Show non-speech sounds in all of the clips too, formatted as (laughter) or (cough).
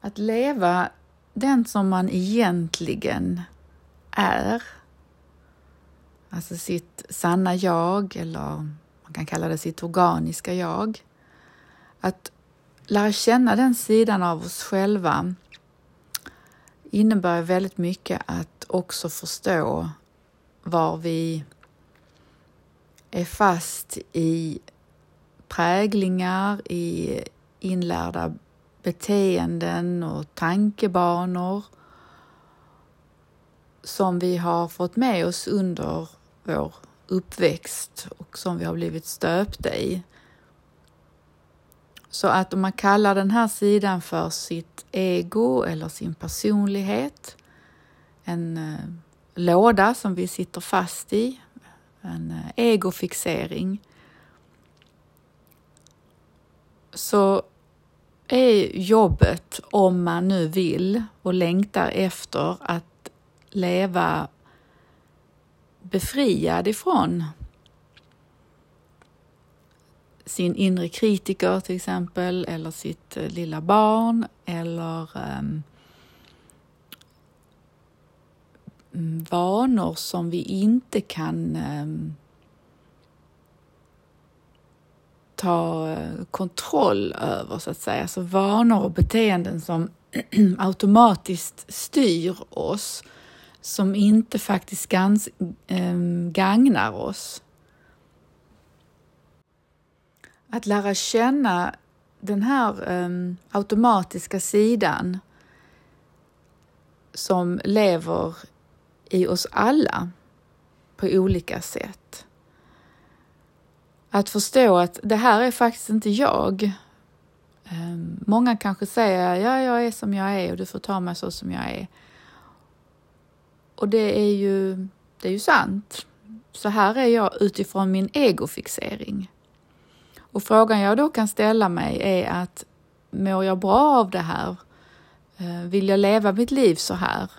att leva den som man egentligen är, alltså sitt sanna jag eller man kan kalla det sitt organiska jag. Att lära känna den sidan av oss själva innebär väldigt mycket att också förstå var vi är fast i präglingar, i inlärda beteenden och tankebanor som vi har fått med oss under vår uppväxt och som vi har blivit stöpta i. Så att om man kallar den här sidan för sitt ego eller sin personlighet, en eh, låda som vi sitter fast i, en eh, egofixering, så är jobbet, om man nu vill och längtar efter att leva befriad ifrån sin inre kritiker till exempel, eller sitt eh, lilla barn eller um, vanor som vi inte kan um, ta eh, kontroll över, så att säga. Alltså vanor och beteenden som (clears throat) automatiskt styr oss, som inte faktiskt gans, ehm, gagnar oss. Att lära känna den här ehm, automatiska sidan som lever i oss alla på olika sätt. Att förstå att det här är faktiskt inte jag. Ehm, många kanske säger, ja, jag är som jag är och du får ta mig så som jag är. Och det är ju, det är ju sant. Så här är jag utifrån min egofixering. Och frågan jag då kan ställa mig är att mår jag bra av det här? Ehm, vill jag leva mitt liv så här?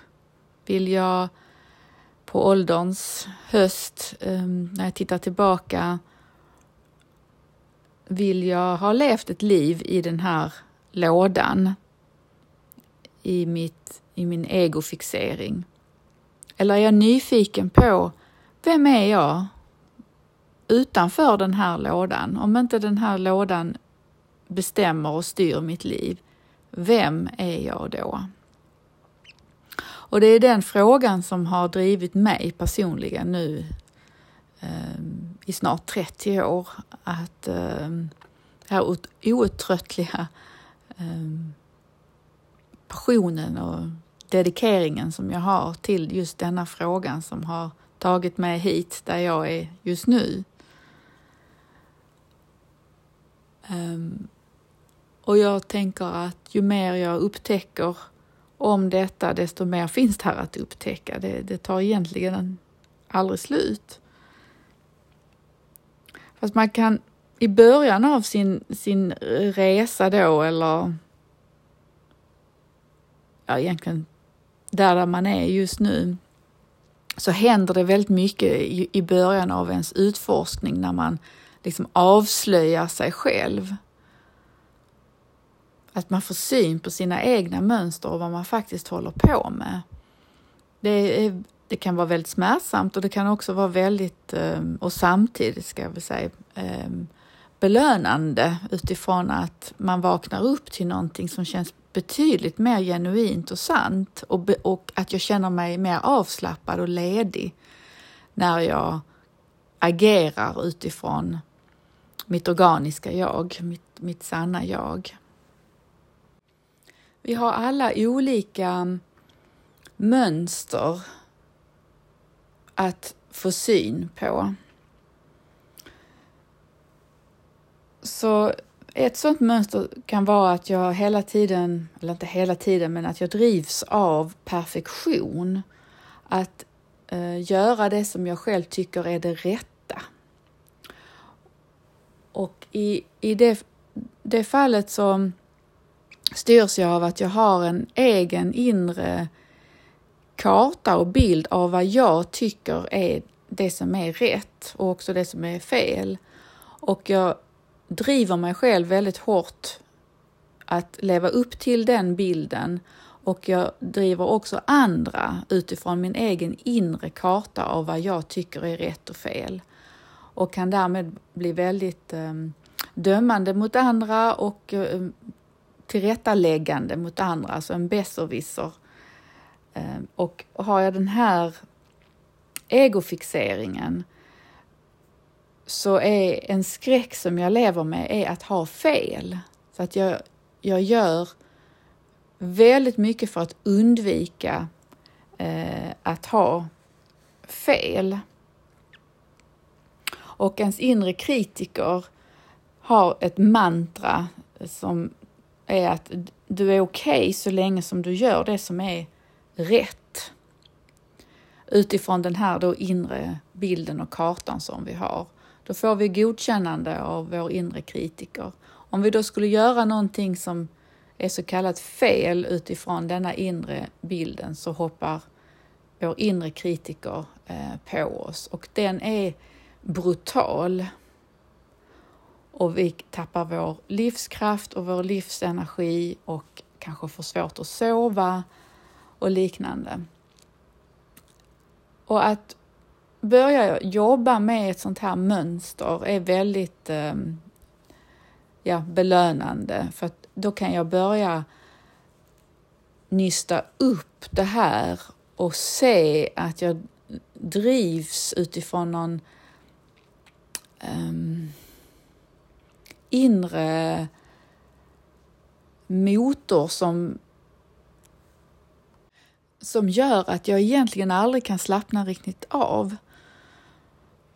Vill jag på ålderns höst, ehm, när jag tittar tillbaka, vill jag ha levt ett liv i den här lådan? I, mitt, i min egofixering? Eller är jag nyfiken på vem är jag? utanför den här lådan, om inte den här lådan bestämmer och styr mitt liv, vem är jag då? Och det är den frågan som har drivit mig personligen nu eh, i snart 30 år. Att eh, den här outtröttliga eh, passionen och dedikeringen som jag har till just denna frågan som har tagit mig hit där jag är just nu. Um, och jag tänker att ju mer jag upptäcker om detta, desto mer finns det här att upptäcka. Det, det tar egentligen aldrig slut. Fast man kan i början av sin, sin resa då, eller ja, egentligen där, där man är just nu, så händer det väldigt mycket i, i början av ens utforskning när man liksom avslöjar sig själv. Att man får syn på sina egna mönster och vad man faktiskt håller på med. Det, är, det kan vara väldigt smärtsamt och det kan också vara väldigt, ehm, och samtidigt ska jag väl säga, ehm, belönande utifrån att man vaknar upp till någonting som känns betydligt mer genuint och sant och, och att jag känner mig mer avslappnad och ledig när jag agerar utifrån mitt organiska jag, mitt, mitt sanna jag. Vi har alla olika ehm, mönster att få syn på. Så ett sådant mönster kan vara att jag hela tiden, eller inte hela tiden, men att jag drivs av perfektion. Att eh, göra det som jag själv tycker är det rätta och i, i det, det fallet så styrs jag av att jag har en egen inre karta och bild av vad jag tycker är det som är rätt och också det som är fel. Och jag driver mig själv väldigt hårt att leva upp till den bilden och jag driver också andra utifrån min egen inre karta av vad jag tycker är rätt och fel och kan därmed bli väldigt eh, dömande mot andra och eh, tillrättaläggande mot andra, alltså en besserwisser. Ehm, och har jag den här egofixeringen så är en skräck som jag lever med är att ha fel. Så att jag, jag gör väldigt mycket för att undvika eh, att ha fel. Och ens inre kritiker har ett mantra som är att du är okej okay så länge som du gör det som är rätt. Utifrån den här då inre bilden och kartan som vi har. Då får vi godkännande av vår inre kritiker. Om vi då skulle göra någonting som är så kallat fel utifrån denna inre bilden så hoppar vår inre kritiker eh, på oss och den är brutal. Och vi tappar vår livskraft och vår livsenergi och kanske får svårt att sova och liknande. Och att börja jobba med ett sånt här mönster är väldigt ehm, ja, belönande för att då kan jag börja nysta upp det här och se att jag drivs utifrån någon um, inre motor som som gör att jag egentligen aldrig kan slappna riktigt av.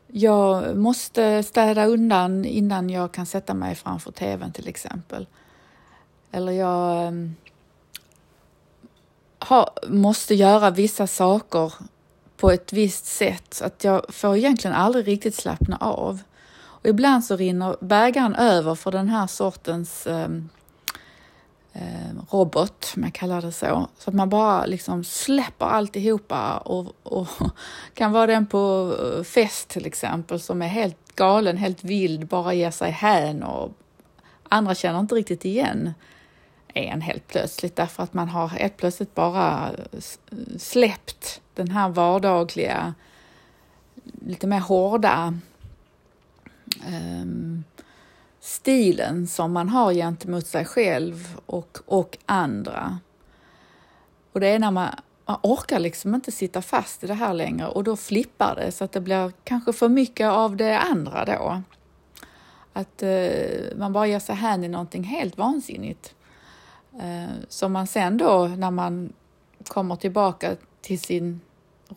Jag måste städa undan innan jag kan sätta mig framför tvn till exempel. Eller jag ehm, ha, måste göra vissa saker på ett visst sätt så att jag får egentligen aldrig riktigt slappna av. Och ibland så rinner bägaren över för den här sortens um, eh, Ehm, robot, om jag kallar det så. Så att man bara liksom släpper alltihopa och, och (laughs) kan vara den på eh, fest till exempel som är helt galen, helt vild, bara ger sig hän och andra känner inte riktigt igen en helt plötsligt därför att man har helt plötsligt bara släppt den här vardagliga, lite mer hårda um, stilen som man har gentemot sig själv och, och andra. Och det är när man, man orkar liksom inte sitta fast i det här längre och då flippar det så att det blir kanske för mycket av det andra då. Att eh, man bara ger sig hän i någonting helt vansinnigt. Eh, som man sen då när man kommer tillbaka till sin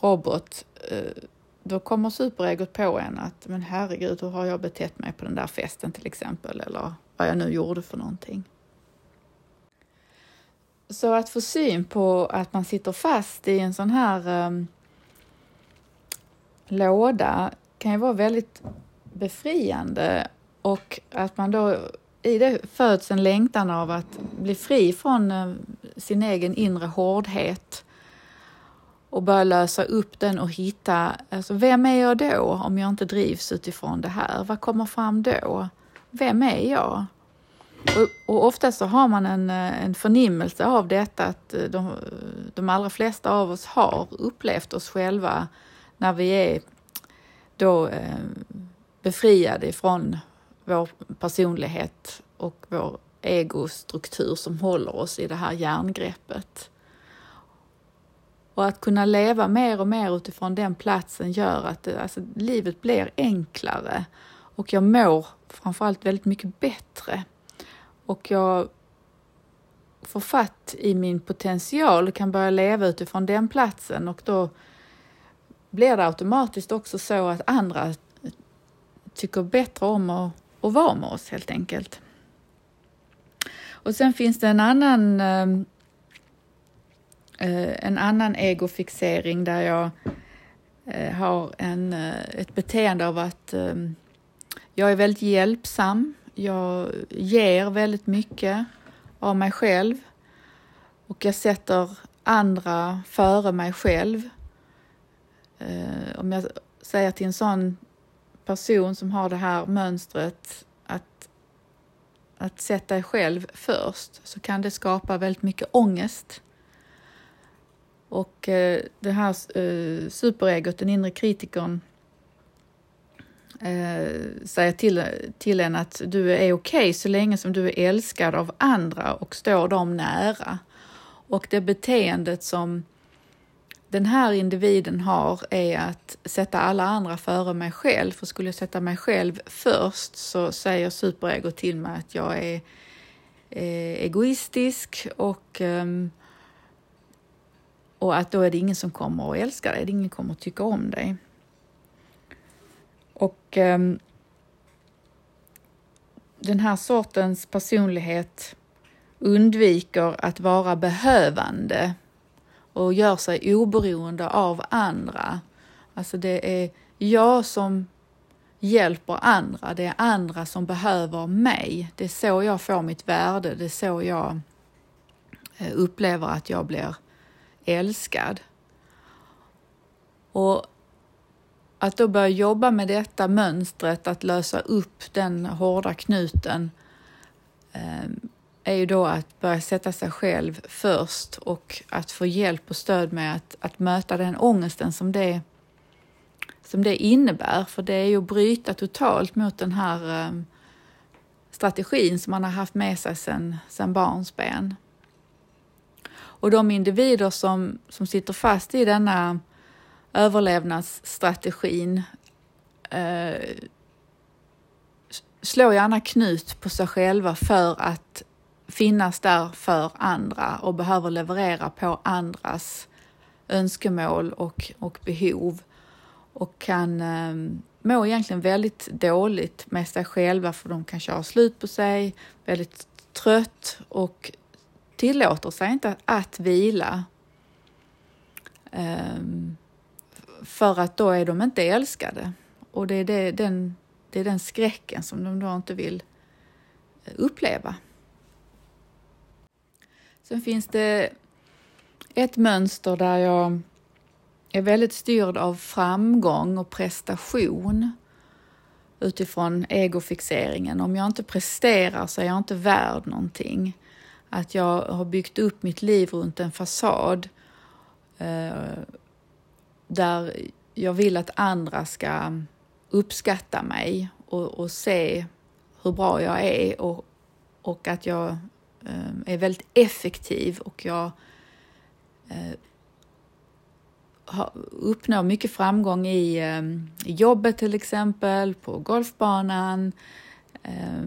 robot eh, då kommer superegot på en att men herregud, hur har jag betett mig på den där festen till exempel? Eller vad jag nu gjorde för någonting. Så att få syn på att man sitter fast i en sån här um, låda kan ju vara väldigt befriande. Och att man då i det föds en längtan av att bli fri från uh, sin egen inre hårdhet och börja lösa upp den och hitta, alltså vem är jag då om jag inte drivs utifrån det här? Vad kommer fram då? Vem är jag? Och, och ofta så har man en, eh, en förnimmelse av detta att eh, de, de allra flesta av oss har upplevt oss själva när vi är då eh, befriade ifrån vår personlighet och vår egostruktur som håller oss i det här järngreppet. Och att kunna leva mer och mer utifrån den platsen gör att det, alltså, livet blir enklare och jag mår framförallt väldigt mycket bättre. Och jag får fatt i min potential och kan börja leva utifrån den platsen och då blir det automatiskt också så att andra tycker bättre om att, att vara med oss helt enkelt. Och sen finns det en annan Eh, Eh, en annan egofixering där jag eh, har en, eh, ett beteende av att ehm, jag är väldigt hjälpsam. Jag ger väldigt mycket av mig själv och jag sätter andra före mig själv. Eh, om jag säger till en sån person som har det här mönstret att att sätta dig själv först så kan det skapa väldigt mycket ångest. Och eh, det här eh, superegot, den inre kritikern, eh, säger till, till en att du är okej okay så länge som du är älskad av andra och står dem nära. Och det beteendet som den här individen har är att sätta alla andra före mig själv. För skulle jag sätta mig själv först så säger superego till mig att jag är eh, egoistisk och, ehm, och att då är det ingen som kommer att älska dig, ingen kommer att tycka om dig. Och um, den här sortens personlighet undviker att vara behövande och gör sig oberoende av andra. Alltså det är jag som hjälper andra, det är andra som behöver mig. Det är så jag får mitt värde, det är så jag eh, upplever att jag blir älskad. Och att då börja jobba med detta mönstret, att lösa upp den hårda knuten ehm, är ju då att börja sätta sig själv först och att få hjälp och stöd med att, att möta den ångesten som det, som det innebär. För det är ju att bryta totalt mot den här ehm, strategin som man har haft med sig sedan, sedan barnsben. Och de individer som, som sitter fast i denna överlevnadsstrategin eh, slår gärna knut på sig själva för att finnas där för andra och behöver leverera på andras önskemål och, och behov. Och kan eh, må egentligen väldigt dåligt med sig själva för de kan köra slut på sig, väldigt trött och tillåter sig inte att vila. Ehm, för att då är de inte älskade och det är, det, den, det är den skräcken som de då inte vill eh, uppleva. Sen finns det ett mönster där jag är väldigt styrd av framgång och prestation utifrån egofixeringen. Om jag inte presterar så är jag inte värd någonting. Att jag har byggt upp mitt liv runt en fasad eh, där jag vill att andra ska uppskatta mig och, och se hur bra jag är och, och att jag Eh, är väldigt effektiv och jag eh, uppnår mycket framgång i, eh, i jobbet till exempel, på golfbanan, eh,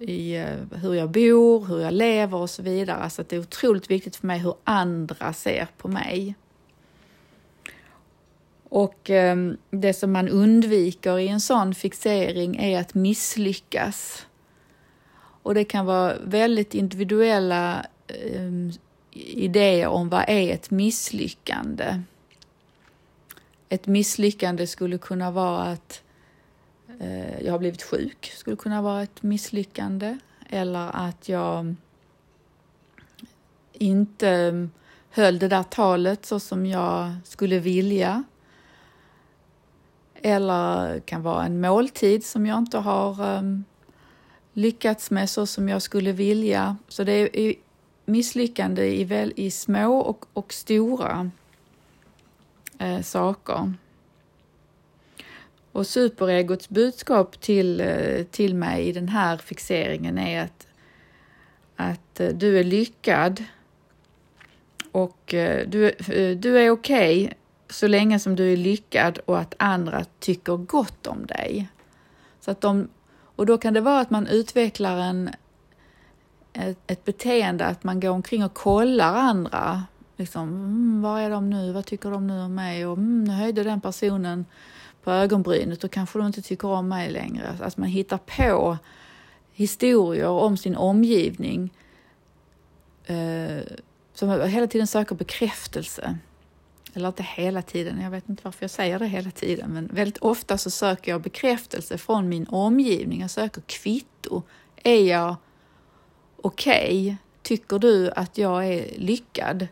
i eh, hur jag bor, hur jag lever och så vidare. Så att det är otroligt viktigt för mig hur andra ser på mig. Och ehm, det som man undviker i en sån fixering är att misslyckas. Och det kan vara väldigt individuella ehm, idéer om vad är ett misslyckande. Ett misslyckande skulle kunna vara att eh, jag har blivit sjuk, skulle kunna vara ett misslyckande. Eller att jag inte mm, höll det där talet så som jag skulle vilja. Eller kan vara en måltid som jag inte har um, lyckats med så som jag skulle vilja. Så det är misslyckande i, väl, i små och, och stora eh, saker. Och superegots budskap till, eh, till mig i den här fixeringen är att, att eh, du är lyckad och eh, du, du är okej okay så länge som du är lyckad och att andra tycker gott om dig. Så att de och då kan det vara att man utvecklar en, ett, ett beteende att man går omkring och kollar andra. Liksom, mm, var är de nu? Vad tycker de nu om mig? Och mm, nu höjde den personen på ögonbrynet då kanske de inte tycker om mig längre. Att man hittar på historier om sin omgivning eh, som hela tiden söker bekräftelse eller inte hela tiden, jag vet inte varför jag säger det hela tiden, men väldigt ofta så söker jag bekräftelse från min omgivning, jag söker kvitto. Är jag okej? Okay? Tycker du att jag är lyckad?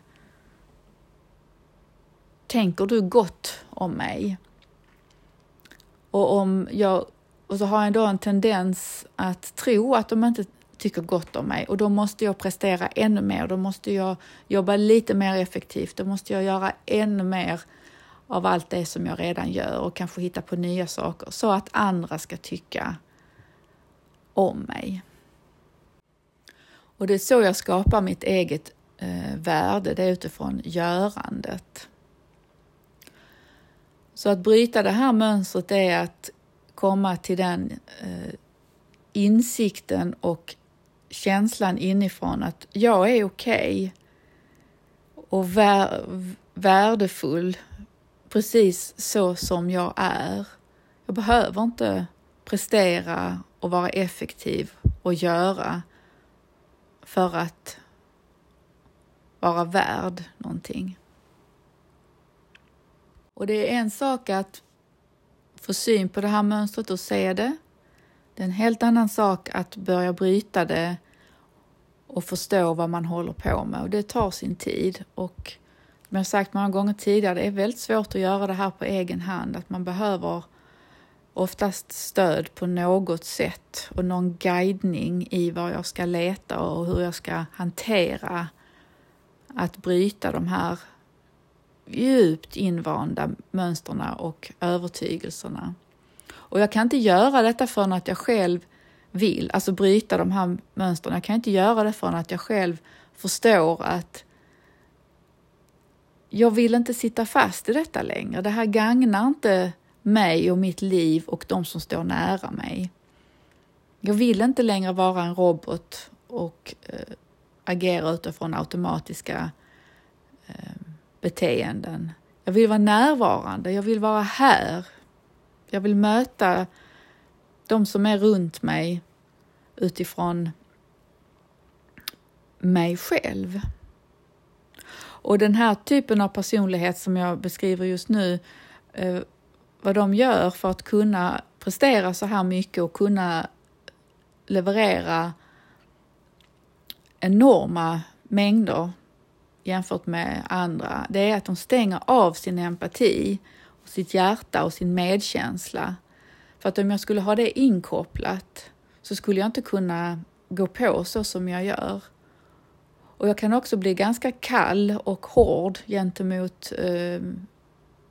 Tänker du gott om mig? Och om jag Och så har jag då en tendens att tro att de inte tycker gott om mig och då måste jag prestera ännu mer. Då måste jag jobba lite mer effektivt. Då måste jag göra ännu mer av allt det som jag redan gör och kanske hitta på nya saker så att andra ska tycka om mig. Och det är så jag skapar mitt eget eh, värde, det är utifrån görandet. Så att bryta det här mönstret är att komma till den eh, insikten och känslan inifrån att jag är okej okay och vär, värdefull precis så som jag är. Jag behöver inte prestera och vara effektiv och göra för att vara värd någonting. Och det är en sak att få syn på det här mönstret och se det. Det är en helt annan sak att börja bryta det och förstå vad man håller på med och det tar sin tid. Och som jag sagt många gånger tidigare, det är väldigt svårt att göra det här på egen hand, att man behöver oftast stöd på något sätt och någon guidning i var jag ska leta och hur jag ska hantera att bryta de här djupt invanda mönstren och övertygelserna. Och jag kan inte göra detta förrän att jag själv vill, alltså bryta de här mönstren. Jag kan inte göra det förrän att jag själv förstår att jag vill inte sitta fast i detta längre. Det här gagnar inte mig och mitt liv och de som står nära mig. Jag vill inte längre vara en robot och äh, agera utifrån automatiska äh, beteenden. Jag vill vara närvarande, jag vill vara här. Jag vill möta de som är runt mig utifrån mig själv. Och den här typen av personlighet som jag beskriver just nu, eh, vad de gör för att kunna prestera så här mycket och kunna leverera enorma mängder jämfört med andra, det är att de stänger av sin empati, och sitt hjärta och sin medkänsla. För att om jag skulle ha det inkopplat så skulle jag inte kunna gå på så som jag gör. Och jag kan också bli ganska kall och hård gentemot eh,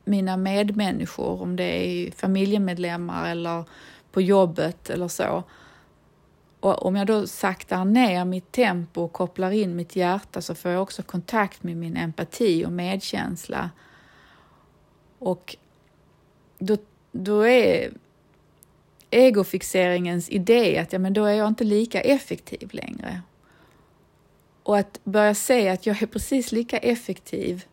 mina medmänniskor, om det är familjemedlemmar eller på jobbet eller så. Och om jag då saktar ner mitt tempo och kopplar in mitt hjärta så får jag också kontakt med min empati och medkänsla. Och då, då är egofixeringens idé att ja, men då är jag inte lika effektiv längre. Och att börja se att jag är precis lika effektiv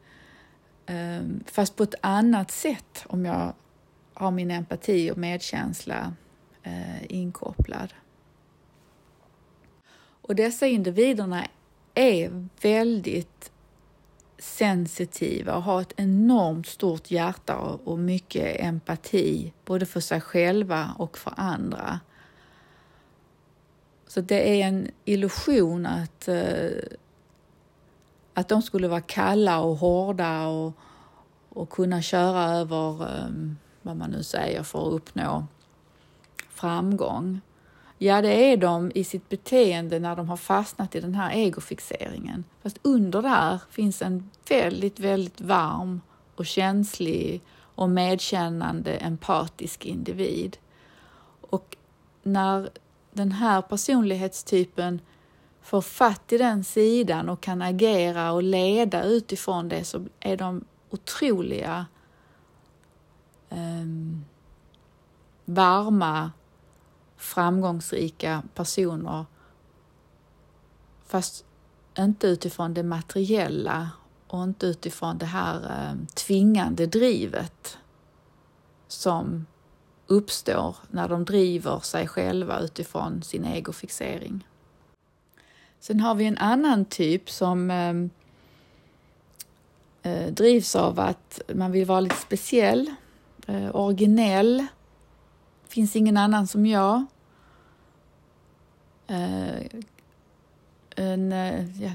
ehm, fast på ett annat sätt om jag har min empati och medkänsla eh, inkopplad. Och dessa individerna är väldigt sensitiva och har ett enormt stort hjärta och mycket empati, både för sig själva och för andra. Så det är en illusion att, eh, att de skulle vara kalla och hårda och, och kunna köra över eh, vad man nu säger för att uppnå framgång. Ja, det är de i sitt beteende när de har fastnat i den här egofixeringen. Fast under där finns en väldigt, väldigt varm och känslig och medkännande empatisk individ. Och när den här personlighetstypen får fatt i den sidan och kan agera och leda utifrån det så är de otroliga um, varma framgångsrika personer fast inte utifrån det materiella och inte utifrån det här eh, tvingande drivet som uppstår när de driver sig själva utifrån sin egofixering. Sen har vi en annan typ som eh, eh drivs av att man vill vara lite speciell, eh, originell, finns ingen annan som jag. Eh, en eh, ja,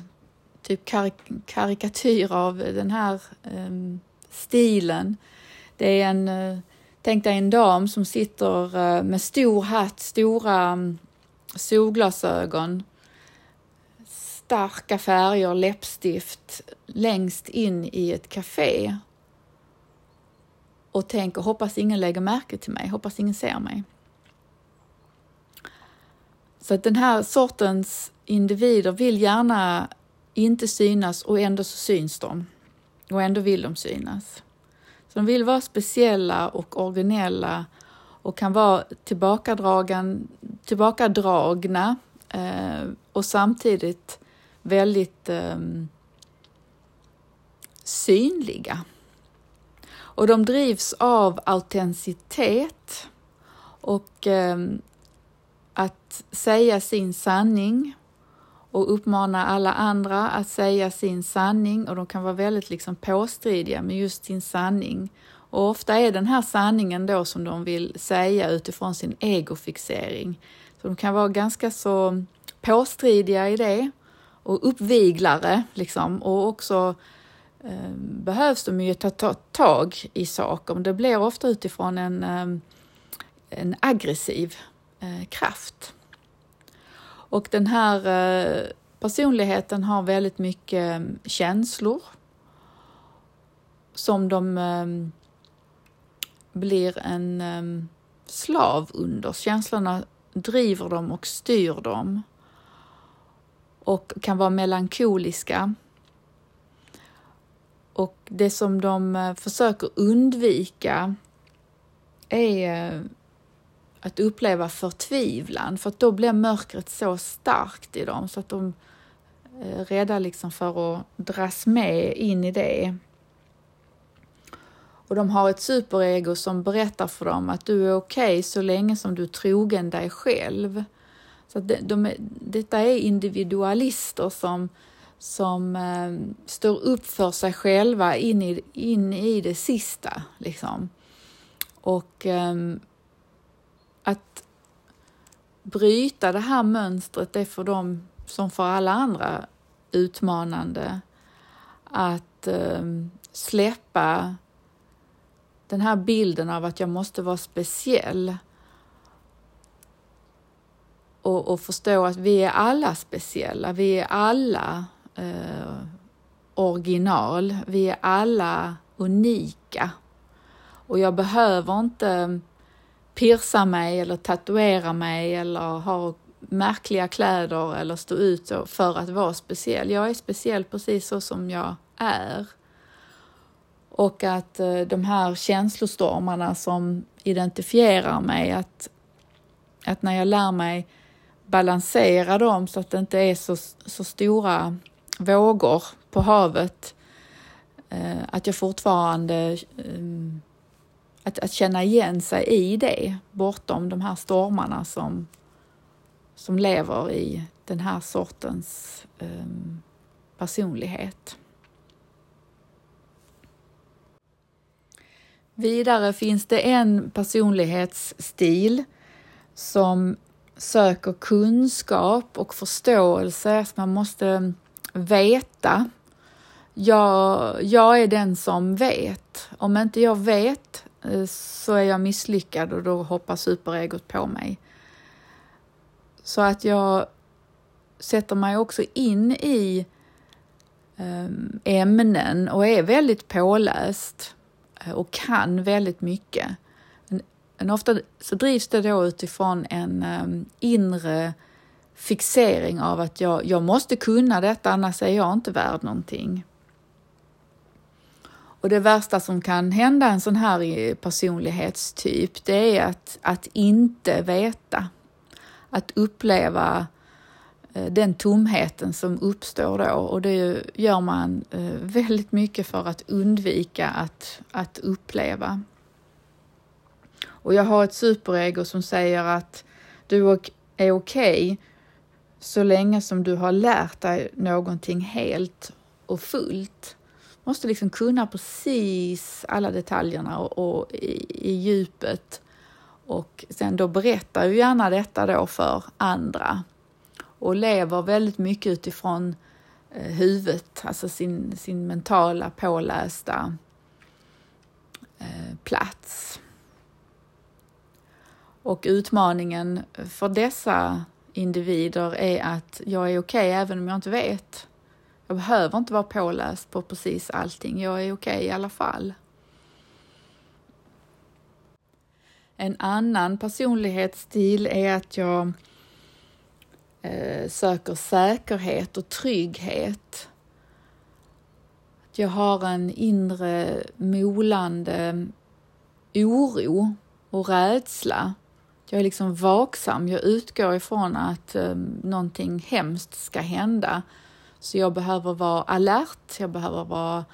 typ karik karikatyr av den här ehm, stilen. Det är, en, eh, Tänk dig en dam som sitter eh, med stor hatt, stora mm, solglasögon, starka färger, läppstift längst in i ett café och tänker hoppas ingen lägger märke till mig, hoppas ingen ser mig. Så att den här sortens individer vill gärna inte synas och ändå så syns de. Och ändå vill de synas. Så de vill vara speciella och originella och kan vara tillbakadragna eh, och samtidigt väldigt eh, synliga. Och de drivs av autenticitet och eh, att säga sin sanning och uppmana alla andra att säga sin sanning och de kan vara väldigt liksom påstridiga med just sin sanning. Och ofta är den här sanningen då som de vill säga utifrån sin egofixering. Så de kan vara ganska så påstridiga i det och uppviglare liksom och också eh, behövs de ju ta, ta tag i saker. Men det blir ofta utifrån en, eh, en aggressiv eh, kraft. Och den här eh, personligheten har väldigt mycket eh, känslor som de eh, blir en eh, slav under. Känslorna driver dem och styr dem och kan vara melankoliska. Och det som de eh, försöker undvika är att uppleva förtvivlan för att då blir mörkret så starkt i dem så att de är rädda liksom för att dras med in i det. Och de har ett superego som berättar för dem att du är okej okay så länge som du är trogen dig själv. Så de, de, detta är individualister som, som eh, står upp för sig själva in i, in i det sista. Liksom. Och eh, att bryta det här mönstret är för dem som för alla andra utmanande. Att eh, släppa den här bilden av att jag måste vara speciell och, och förstå att vi är alla speciella. Vi är alla eh, original. Vi är alla unika. Och jag behöver inte pirsa mig eller tatuera mig eller ha märkliga kläder eller stå ut för att vara speciell. Jag är speciell precis så som jag är. Och att eh, de här känslostormarna som identifierar mig, att, att när jag lär mig balansera dem så att det inte är så, så stora vågor på havet, eh, att jag fortfarande ehm, att, att känna igen sig i det bortom de här stormarna som, som lever i den här sortens um, personlighet. Vidare finns det en personlighetsstil som söker kunskap och förståelse. Så man måste veta. Jag, jag är den som vet. Om inte jag vet Eh, så är jag misslyckad och då hoppar superegot på mig. Så att jag sätter mig också in i eh, ämnen och är väldigt påläst eh, och kan väldigt mycket. Men ofta så drivs det då utifrån en inre fixering av att jag, jag måste kunna detta, annars är jag inte värd någonting. Och det värsta som kan hända en sån här personlighetstyp, det är att, att inte veta. Att uppleva eh, den tomheten som uppstår då och det gör man eh, väldigt mycket för att undvika att, att uppleva. Och jag har ett superego som säger att du är okej okay så länge som du har lärt dig någonting helt och fullt måste liksom kunna precis alla detaljerna och, och i, i, djupet. Och sen då berättar ju gärna detta då för andra och lever väldigt mycket utifrån eh, huvudet, alltså sin, sin mentala pålästa eh, plats. Och utmaningen för dessa individer är att jag är okej okay, även om jag inte vet. Jag behöver inte vara påläst på precis allting. Jag är okej okay i alla fall. En annan personlighetsstil är att jag eh, söker säkerhet och trygghet. Att jag har en inre molande oro och rädsla. Jag är liksom vaksam. Jag utgår ifrån att eh, någonting hemskt ska hända. Så jag behöver vara alert, jag behöver vara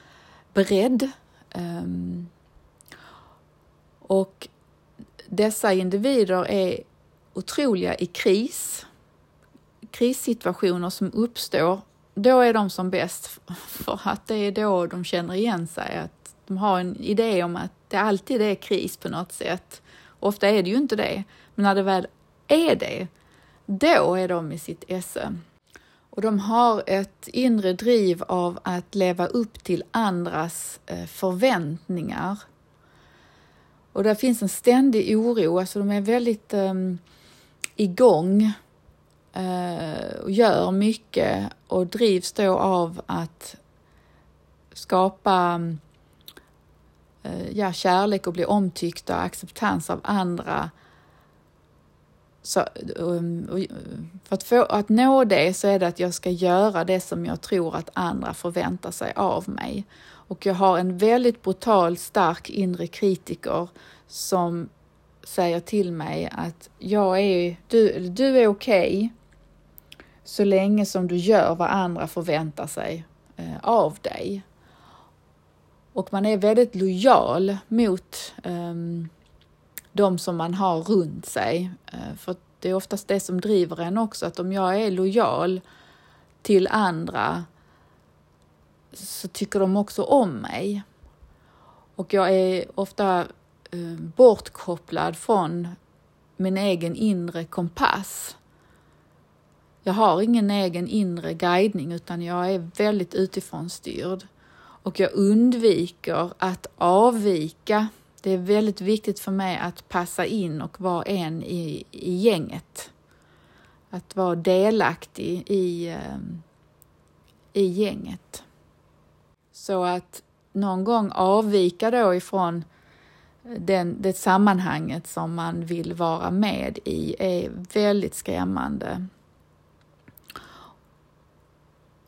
beredd. Um, och dessa individer är otroliga i kris. Krissituationer som uppstår, då är de som bäst (laughs) för att det är då de känner igen sig. Att de har en idé om att det alltid är kris på något sätt. Ofta är det ju inte det, men när det väl är det, då är de i sitt esse. Och de har ett inre driv av att leva upp till andras eh, förväntningar och där finns en ständig oro, alltså de är väldigt ehm, um, igång uh, eh, och gör mycket och drivs då av att skapa uh, ja, kärlek och bli omtyckta och acceptans av andra. Så, um, uh, för att, få, att nå det så är det att jag ska göra det som jag tror att andra förväntar sig av mig. Och jag har en väldigt brutal, stark inre kritiker som säger till mig att jag är, du, du är okej okay, så länge som du gör vad andra förväntar sig eh, av dig. Och man är väldigt lojal mot um, de som man har runt sig. Eh, för det är oftast det som driver en också, att om jag är lojal till andra så tycker de också om mig. Och jag är ofta eh, bortkopplad från min egen inre kompass. Jag har ingen egen inre guidning utan jag är väldigt utifrån styrd. Och jag undviker att avvika. Det är väldigt viktigt för mig att passa in och vara en i, i gänget. Att vara delaktig i, ehm, i gänget. Så att någon gång avvika då ifrån den, det sammanhanget som man vill vara med i är väldigt skrämmande.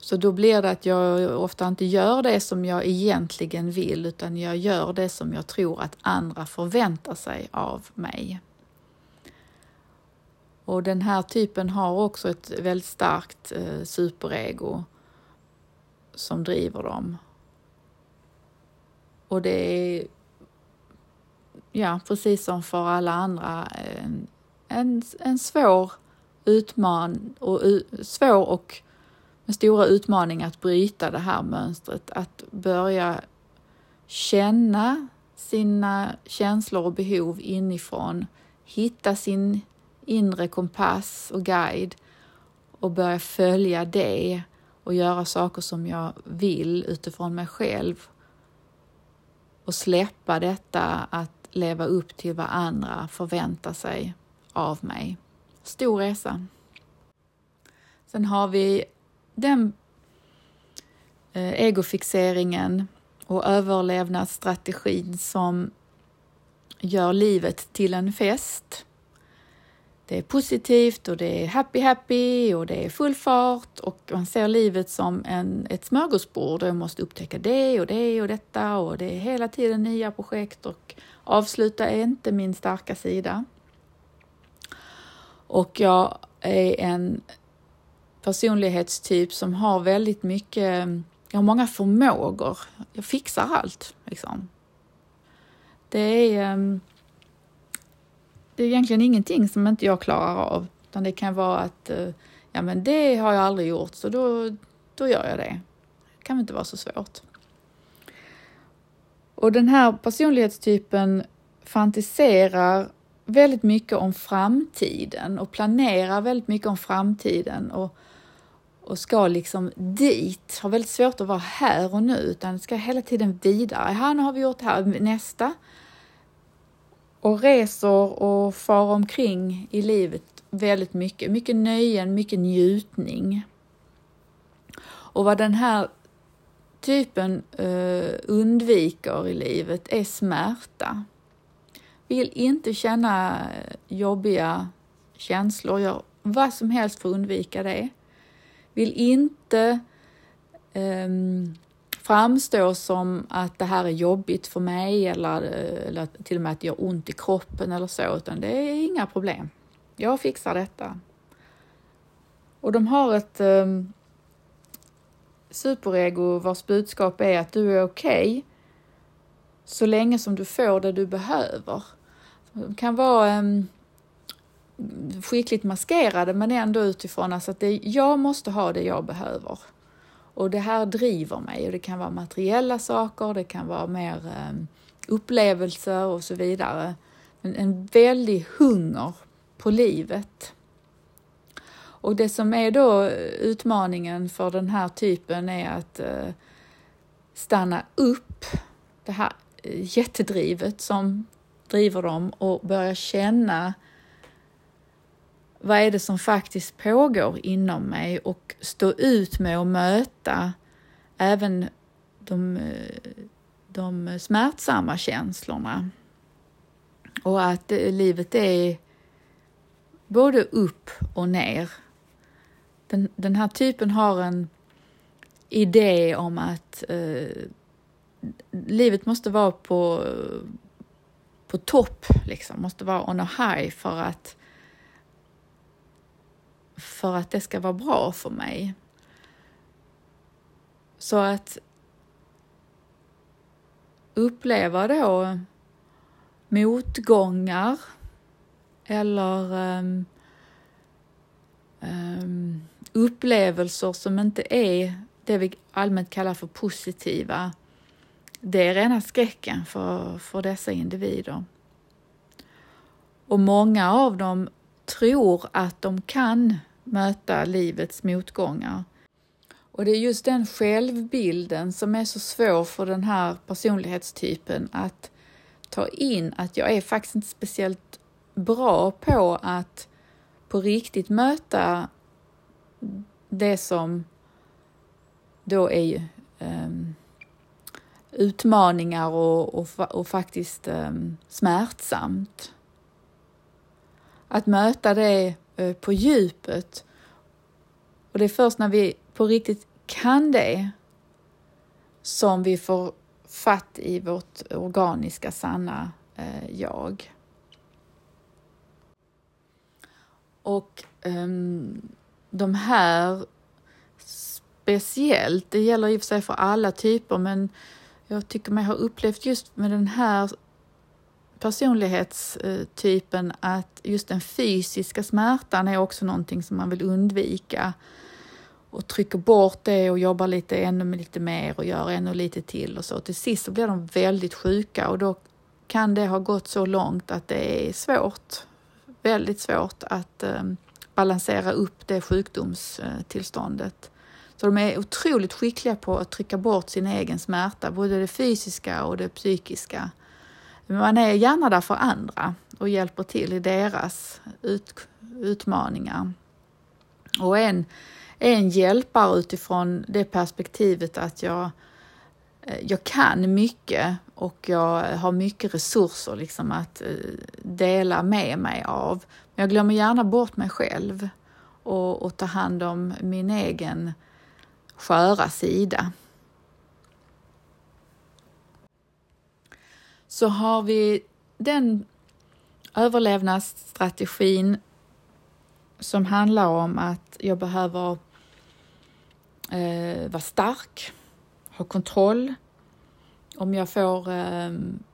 Så då blir det att jag ofta inte gör det som jag egentligen vill utan jag gör det som jag tror att andra förväntar sig av mig. Och den här typen har också ett väldigt starkt eh, superego som driver dem. Och det är, ja, precis som för alla andra, en, en, en svår utman och svår och med stora utmaningar att bryta det här mönstret, att börja känna sina känslor och behov inifrån, hitta sin inre kompass och guide och börja följa det och göra saker som jag vill utifrån mig själv och släppa detta att leva upp till vad andra förväntar sig av mig. Stor resa. Sen har vi den eh, egofixeringen och överlevnadsstrategin som gör livet till en fest det är positivt och det är happy happy och det är full fart och man ser livet som en, ett smörgåsbord och jag måste upptäcka det och det och detta och det är hela tiden nya projekt och avsluta är inte min starka sida. Och jag är en personlighetstyp som har väldigt mycket, jag har många förmågor. Jag fixar allt liksom. Det är ehm, det är egentligen ingenting som inte jag klarar av. Utan det kan vara att, eh, ja men det har jag aldrig gjort så då, då gör jag det. Det kan väl inte vara så svårt. Och den här personlighetstypen fantiserar väldigt mycket om framtiden och planerar väldigt mycket om framtiden och, och ska liksom dit, har väldigt svårt att vara här och nu utan ska hela tiden vidare. Här, nu har vi gjort det här, nästa och reser och far omkring i livet väldigt mycket. Mycket nöjen, mycket njutning. Och vad den här typen uh, undviker i livet är smärta. Vill inte känna eh, jobbiga känslor, gör vad som helst för att undvika det. Vill inte um, framstå som att det här är jobbigt för mig eller, eller till och med att det gör ont i kroppen eller så, utan det är inga problem. Jag fixar detta. Och de har ett um, superego vars budskap är att du är okej okay, så länge som du får det du behöver. Det kan vara um, skickligt maskerade men ändå utifrån alltså att det, jag måste ha det jag behöver. Och det här driver mig och det kan vara materiella saker, det kan vara mer ehm, upplevelser och så vidare. En, en väldig hunger på livet. Och det som är då utmaningen för den här typen är att eh, stanna upp det här eh, jättedrivet som driver dem och börja känna vad är det som faktiskt pågår inom mig och stå ut med att möta även de, de smärtsamma känslorna. Och att livet är både upp och ner. Den, den här typen har en idé om att eh, livet måste vara på, på topp, liksom. måste vara on a high för att för att det ska vara bra för mig. Så att uppleva då motgångar eller um, um, upplevelser som inte är det vi allmänt kallar för positiva, det är rena skräcken för, för dessa individer. Och många av dem tror att de kan möta livets motgångar. Och det är just den självbilden som är så svår för den här personlighetstypen att ta in att jag är faktiskt inte speciellt bra på att på riktigt möta det som då är um, utmaningar och, och, och faktiskt um, smärtsamt. Att möta det Eh, på djupet. Och det är först när vi på riktigt kan det som vi får fatt i vårt organiska sanna eh, jag. Och um, de här speciellt, det gäller i och för sig för alla typer, men jag tycker mig ha upplevt just med den här personlighetstypen att just den fysiska smärtan är också någonting som man vill undvika och trycker bort det och jobbar lite ännu lite mer och gör ännu lite till och så. Till sist så blir de väldigt sjuka och då kan det ha gått så långt att det är svårt, väldigt svårt att ehm, balansera upp det sjukdomstillståndet. Så de är otroligt skickliga på att trycka bort sin egen smärta, både det fysiska och det psykiska. Men man är gärna där för andra och hjälper till i deras ut, utmaningar. Och en, en hjälpare utifrån det perspektivet att jag, eh, jag kan mycket och jag har mycket resurser liksom att eh, dela med mig av. Men jag glömmer gärna bort mig själv och, och ta hand om min egen sköra sida. Så har vi den överlevnadsstrategin som handlar om att jag behöver eh, vara stark, ha kontroll. Om jag får eh,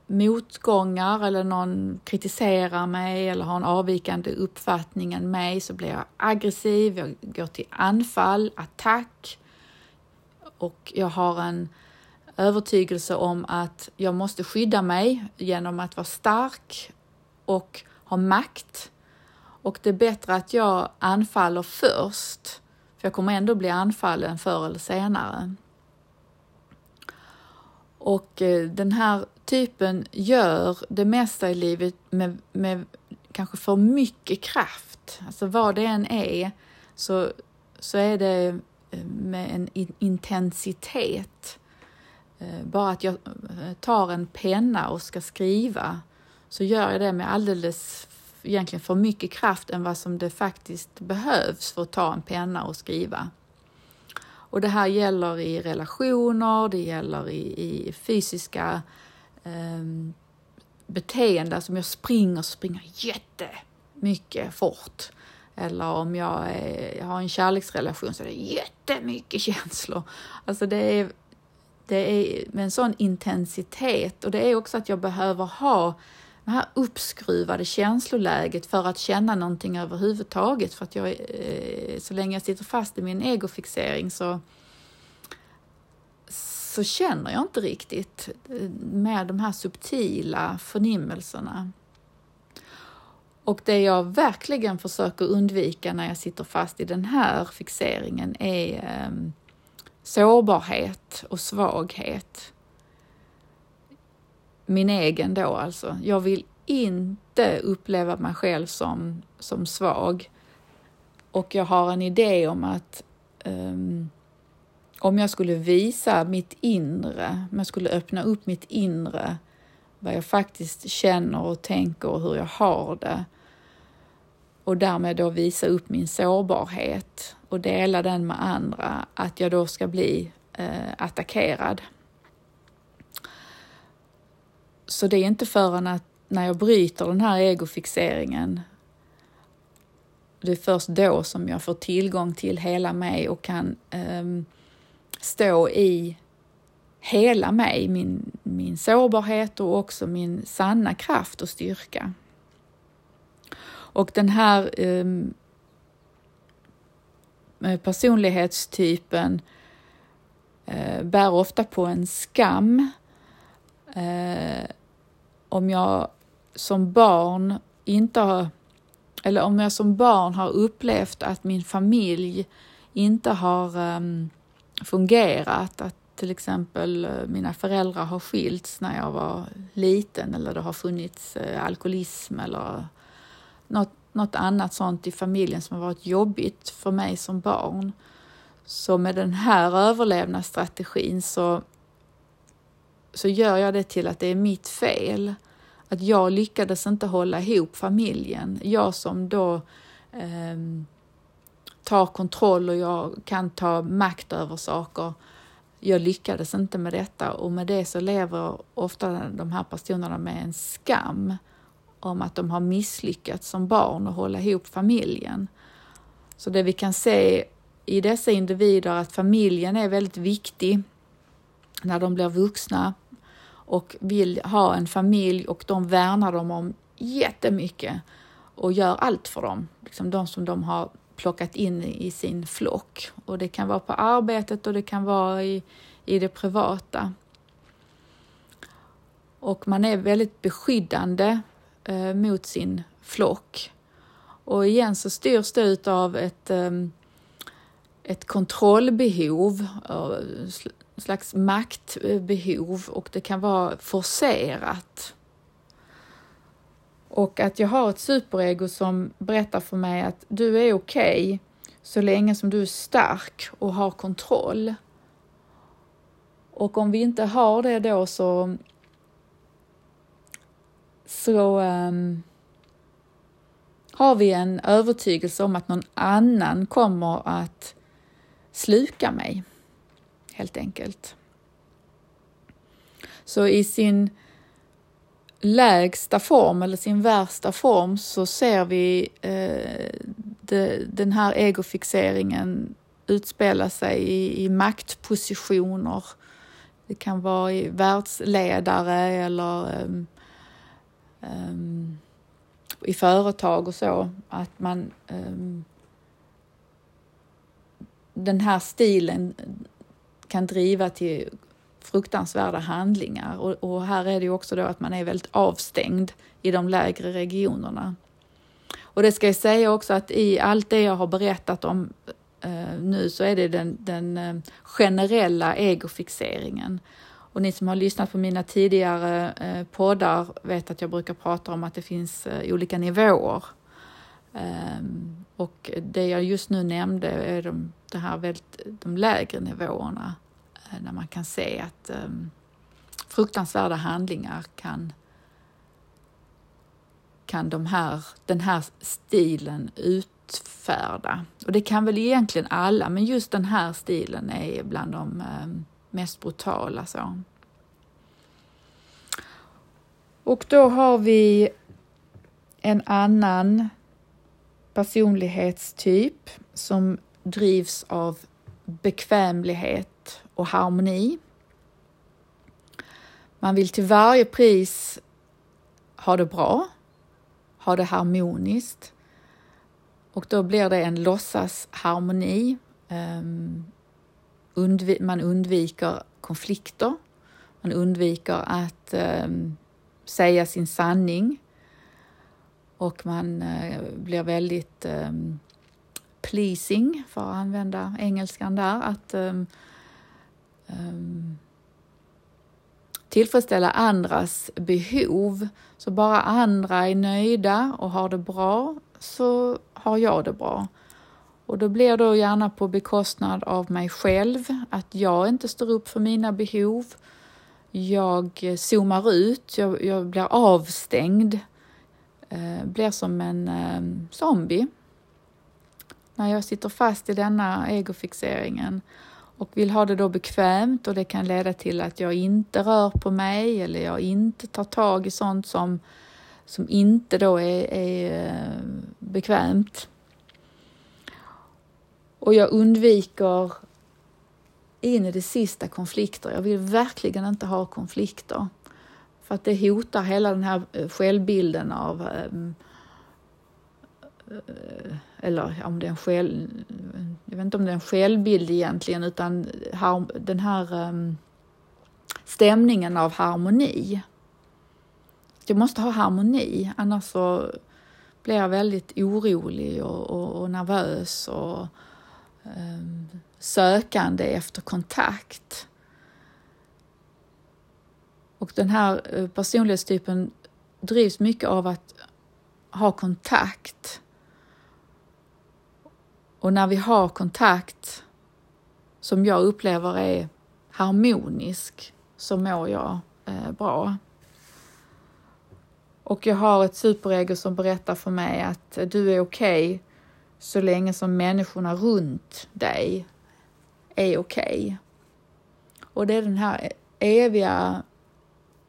motgångar eller någon kritiserar mig eller har en avvikande uppfattning än mig så blir jag aggressiv, jag går till anfall, attack och jag har en övertygelse om att jag måste skydda mig genom att vara stark och ha makt. Och det är bättre att jag anfaller först, för jag kommer ändå bli anfallen förr eller senare. Och eh, den här typen gör det mesta i livet med, med kanske för mycket kraft. Alltså vad det än är så, så är det eh, med en intensitet. Eh, bara att jag eh, tar en penna och ska skriva så gör jag det med alldeles egentligen för mycket kraft än vad som det faktiskt behövs för att ta en penna och skriva. Och det här gäller i relationer, det gäller i, i fysiska eh, beteenden, som alltså jag springer, springer jättemycket fort. Eller om jag, är, jag har en kärleksrelation så är det jättemycket känslor. Alltså det är, det är med en sån intensitet och det är också att jag behöver ha det här uppskruvade känsloläget för att känna någonting överhuvudtaget. För att jag, eh, så länge jag sitter fast i min egofixering så, så känner jag inte riktigt eh, med de här subtila förnimmelserna. Och det jag verkligen försöker undvika när jag sitter fast i den här fixeringen är ehm, sårbarhet och svaghet min egen då alltså. Jag vill inte uppleva mig själv som, som svag. Och jag har en idé om att um, om jag skulle visa mitt inre, om jag skulle öppna upp mitt inre, vad jag faktiskt känner och tänker och hur jag har det och därmed då visa upp min sårbarhet och dela den med andra, att jag då ska bli eh, attackerad. Så det är inte förrän att när jag bryter den här egofixeringen, det är först då som jag får tillgång till hela mig och kan eh, stå i hela mig, min, min sårbarhet och också min sanna kraft och styrka. Och den här eh, Eh, personlighetstypen eh, bär ofta på en skam. Eh, om jag som barn inte har, eller om jag som barn har upplevt att min familj inte har um, fungerat, att till exempel mina föräldrar har skilts när jag var liten eller det har funnits uh, alkoholism eller något, något annat sånt i familjen som har varit jobbigt för mig som barn. Så med den här överlevnadsstrategin så så gör jag det till att det är mitt fel. Att jag lyckades inte hålla ihop familjen. Jag som då eh, tar kontroll och jag kan ta makt över saker. Jag lyckades inte med detta och med det så lever ofta de här personerna med en skam om att de har misslyckats som barn att hålla ihop familjen. Så det vi kan se i dessa individer att familjen är väldigt viktig när de blir vuxna och vill ha en familj och de värnar dem om jättemycket och gör allt för dem. Liksom de som de har plockat in i sin flock. Och det kan vara på arbetet och det kan vara i, i det privata. Och man är väldigt beskyddande eh, mot sin flock. Och igen så styrs det av ett, eh, ett kontrollbehov, eh, slags maktbehov och det kan vara forcerat. Och att jag har ett superego som berättar för mig att du är okej okay så länge som du är stark och har kontroll. Och om vi inte har det då så så um, har vi en övertygelse om att någon annan kommer att sluka mig helt enkelt. Så i sin lägsta form eller sin värsta form så ser vi eh, de, den här egofixeringen utspela sig i, i maktpositioner. Det kan vara i världsledare eller eh, um, i företag och så, att man um, den här stilen kan driva till fruktansvärda handlingar och, och, här är det ju också då att man är väldigt avstängd i de lägre regionerna. Och det ska jag säga också att i allt det jag har berättat om eh, nu så är det den, den eh, generella egofixeringen. Och ni som har lyssnat på mina tidigare eh, poddar vet att jag brukar prata om att det finns eh, olika nivåer. Ehm, och det jag just nu nämnde är de, det här väldigt, de lägre nivåerna eh, där när man kan se att ehm, fruktansvärda handlingar kan, kan de här, den här stilen utfärda. Och det kan väl egentligen alla, men just den här stilen är bland de ehm, mest brutala. Så. Och då har vi en annan personlighetstyp som drivs av bekvämlighet och harmoni. Man vill till varje pris ha det bra, ha det harmoniskt och då blir det en låtsasharmoni. harmoni undvi man undviker konflikter, man undviker att eh, säga sin sanning och man eh, blir väldigt eh, pleasing, för att använda engelskan där, att ehm, ehm, tillfredsställa andras behov. Så bara andra är nöjda och har det bra så har jag det bra. Och då blir det gärna på bekostnad av mig själv, att jag inte står upp för mina behov. Jag zoomar ut, jag, jag blir avstängd, eh, blir som en eh, zombie. När jag sitter fast i denna egofixeringen och vill ha det då bekvämt och det kan leda till att jag inte rör på mig eller jag inte tar tag i sånt som, som inte då är, är eh, bekvämt. Och jag undviker in i det sista konflikter. Jag vill verkligen inte ha konflikter. För att det hotar hela den här eh, självbilden av ehm, eh, eller om det är en själv, jag vet inte om det är en självbild egentligen, utan den här ehm, stämningen av harmoni. Jag måste ha harmoni, annars så blir jag väldigt orolig och, och, och nervös och Ehm, sökande efter kontakt. Och den här eh, personlighetstypen drivs mycket av att ha kontakt. Och när vi har kontakt som jag upplever är harmonisk så mår jag eh, bra. Och jag har ett superego som berättar för mig att du är okej okay så länge som människorna runt dig är okej. Okay. Och det är den här eviga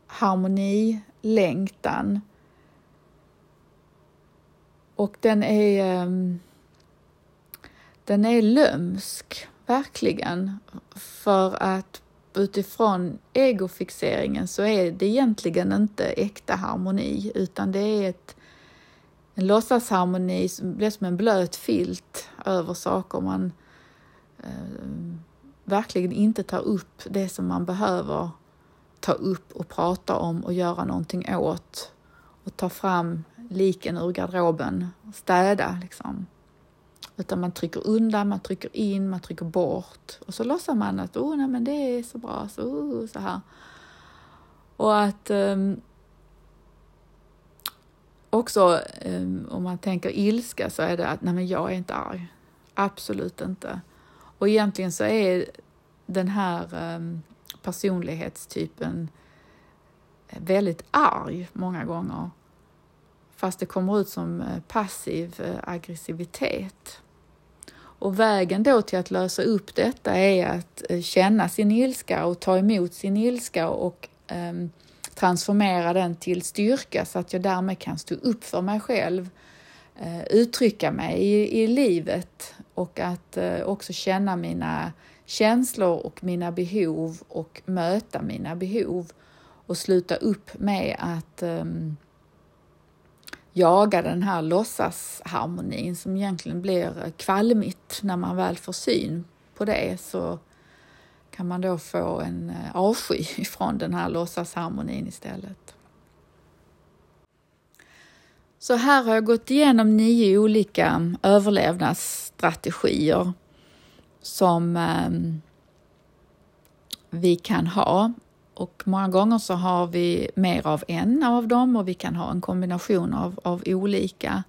harmonilängtan. Och den är, ehm, den är lömsk, verkligen. För att utifrån egofixeringen så är det egentligen inte äkta harmoni utan det är ett, en låtsasharmoni som blir som en blöt filt över saker man eh, verkligen inte tar upp det som man behöver ta upp och prata om och göra någonting åt och ta fram liken ur garderoben, städa liksom. Utan man trycker undan, man trycker in, man trycker bort och så låtsas man att oh, nej, men det är så bra, så, oh, så här. Och att um, också ehm, om man tänker ilska så är det att nej, men jag är inte arg. Absolut inte. Och egentligen så är den här ehm, personlighetstypen väldigt arg många gånger. Fast det kommer ut som eh, passiv eh, aggressivitet. Och vägen då till att lösa upp detta är att eh, känna sin ilska och ta emot sin ilska och um, transformera den till styrka så att jag därmed kan stå upp för mig själv, eh, uttrycka mig i, i livet och att eh, också känna mina känslor och mina behov och möta mina behov och sluta upp med att um, jaga den här låtsasharmonin som egentligen blir kvalmigt när man väl får syn på det. Så kan man då få en eh, avsky (laughs) ifrån den här låtsasharmonin istället. Så här har jag gått igenom nio olika överlevnadsstrategier som ehm, vi kan ha Och många gånger så har vi mer av en av dem och vi kan ha en kombination av, av olika.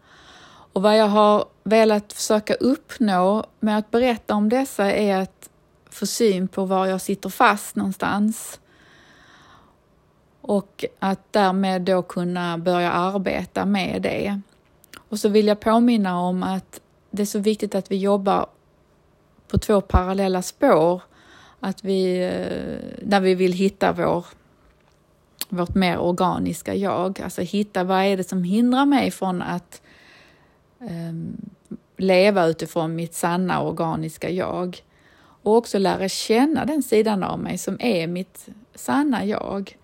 Och vad jag har velat försöka uppnå med att berätta om dessa är att få syn på var jag sitter fast någonstans. Och att därmed då kunna börja arbeta med det. Och så vill jag påminna om att det är så viktigt att vi jobbar på två parallella spår. Att vi, eh, när vi vill hitta vår, vårt mer organiska jag, alltså hitta vad är det som hindrar mig från att um, leva utifrån mitt sanna organiska jag och också lära känna den sidan av mig som är mitt sanna jag.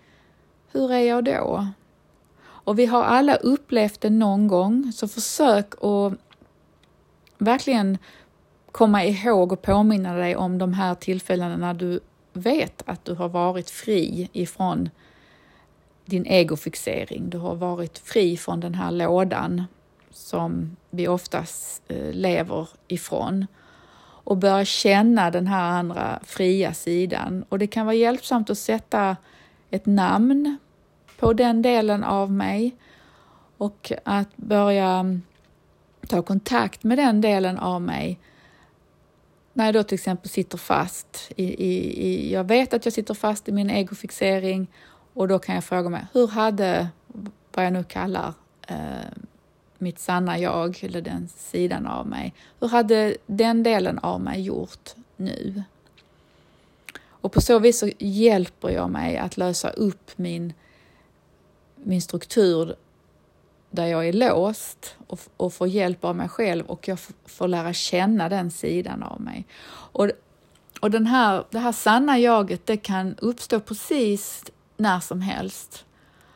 Hur är jag då? Och vi har alla upplevt det någon gång, så försök att verkligen komma ihåg och påminna dig om de här tillfällena när du vet att du har varit fri ifrån din egofixering. Du har varit fri från den här lådan som vi oftast eh, lever ifrån och börja känna den här andra fria sidan. Och det kan vara hjälpsamt att sätta ett namn på den delen av mig och att börja mm, ta kontakt med den delen av mig när jag då till exempel sitter fast i, i, i, jag vet att jag sitter fast i min egofixering och då kan jag fråga mig, hur hade, vad jag nu kallar eh, mitt sanna jag, eller den sidan av mig, hur hade den delen av mig gjort nu? Och på så vis så hjälper jag mig att lösa upp min, min struktur där jag är låst och, och får hjälp av mig själv och jag får lära känna den sidan av mig. Och, och den här, det här sanna jaget, det kan uppstå precis när som helst.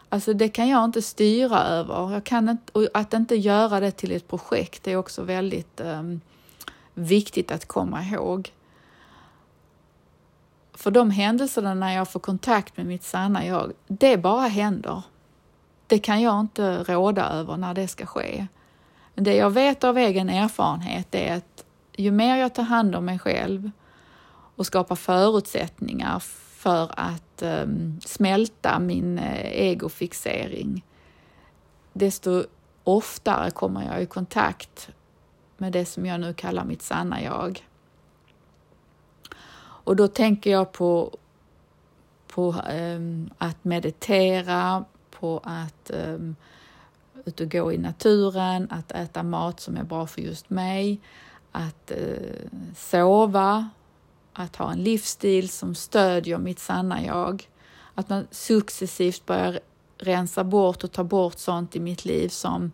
Alltså det kan jag inte styra över. Jag kan inte, och att inte göra det till ett projekt är också väldigt um, viktigt att komma ihåg. För de händelserna när jag får kontakt med mitt sanna jag, det bara händer. Det kan jag inte råda över när det ska ske. Det jag vet av egen erfarenhet är att ju mer jag tar hand om mig själv och skapar förutsättningar för att ehm, smälta min eh, egofixering, desto oftare kommer jag i kontakt med det som jag nu kallar mitt sanna jag. Och då tänker jag på, på um, att meditera, på att um, ut och gå i naturen, att äta mat som är bra för just mig, att uh, sova, att ha en livsstil som stödjer mitt sanna jag. Att man successivt börjar rensa bort och ta bort sånt i mitt liv som,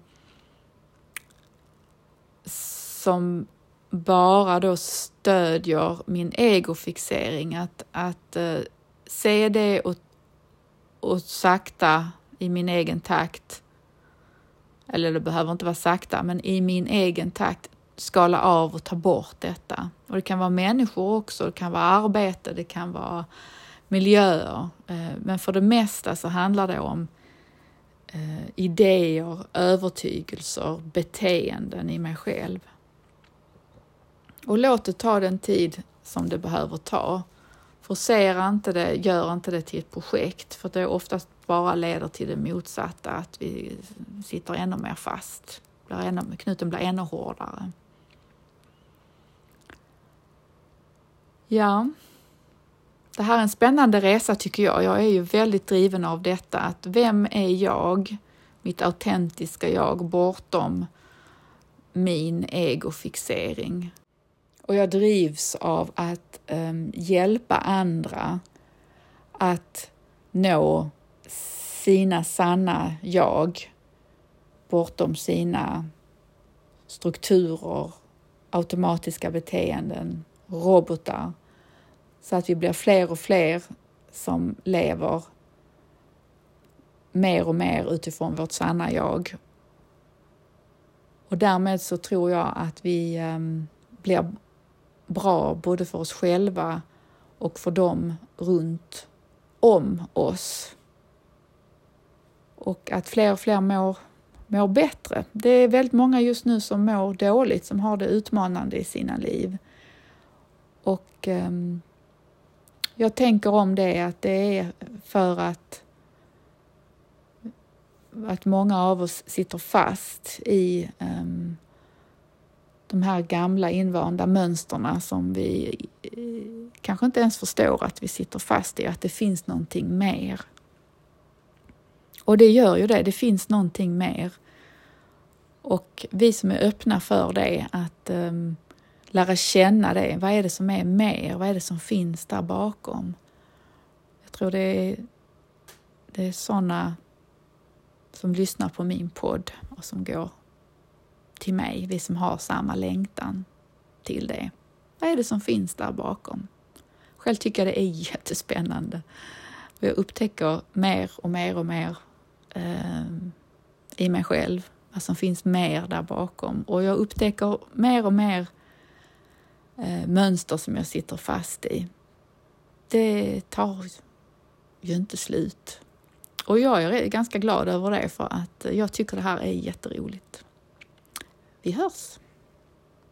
som bara då stödjer min egofixering. Att, att uh, se det och, och sakta i min egen takt, eller det behöver inte vara sakta, men i min egen takt skala av och ta bort detta. Och det kan vara människor också, det kan vara arbete, det kan vara miljöer. Eh, men för det mesta så handlar det om eh, idéer, övertygelser, beteenden i mig själv. Och låt det ta den tid som det behöver ta. Forcera inte det, gör inte det till ett projekt, för det oftast bara leder till det motsatta, att vi sitter ännu mer fast. knuten blir ännu hårdare. Ja, det här är en spännande resa tycker jag. Jag är ju väldigt driven av detta att vem är jag, mitt autentiska jag bortom min egofixering? Och jag drivs av att um, hjälpa andra att nå sina sanna jag bortom sina strukturer, automatiska beteenden, robotar så att vi blir fler och fler som lever mer och mer utifrån vårt sanna jag. Och därmed så tror jag att vi ehm, blir bra både för oss själva och för dem runt om oss. Och att fler och fler mår, mår bättre. Det är väldigt många just nu som mår dåligt, som har det utmanande i sina liv. Och um, jag tänker om det att det är för att att många av oss sitter fast i um, de här gamla invanda mönsterna som vi uh, kanske inte ens förstår att vi sitter fast i, att det finns någonting mer. Och det gör ju det, det finns någonting mer. Och vi som är öppna för det, att um, lära känna det. Vad är det som är mer? Vad är det som finns där bakom? Jag tror det är, det är sådana som lyssnar på min podd och som går till mig, vi som har samma längtan till det. Vad är det som finns där bakom? Själv tycker jag det är (laughs) jättespännande. Och jag upptäcker mer och mer och mer eh, i mig själv vad som finns mer där bakom. Och jag upptäcker mer och mer eh, mönster som jag sitter fast i. Det tar ju inte slut. Och jag är ganska glad över det för att jag tycker det här är jätteroligt. Vi hörs!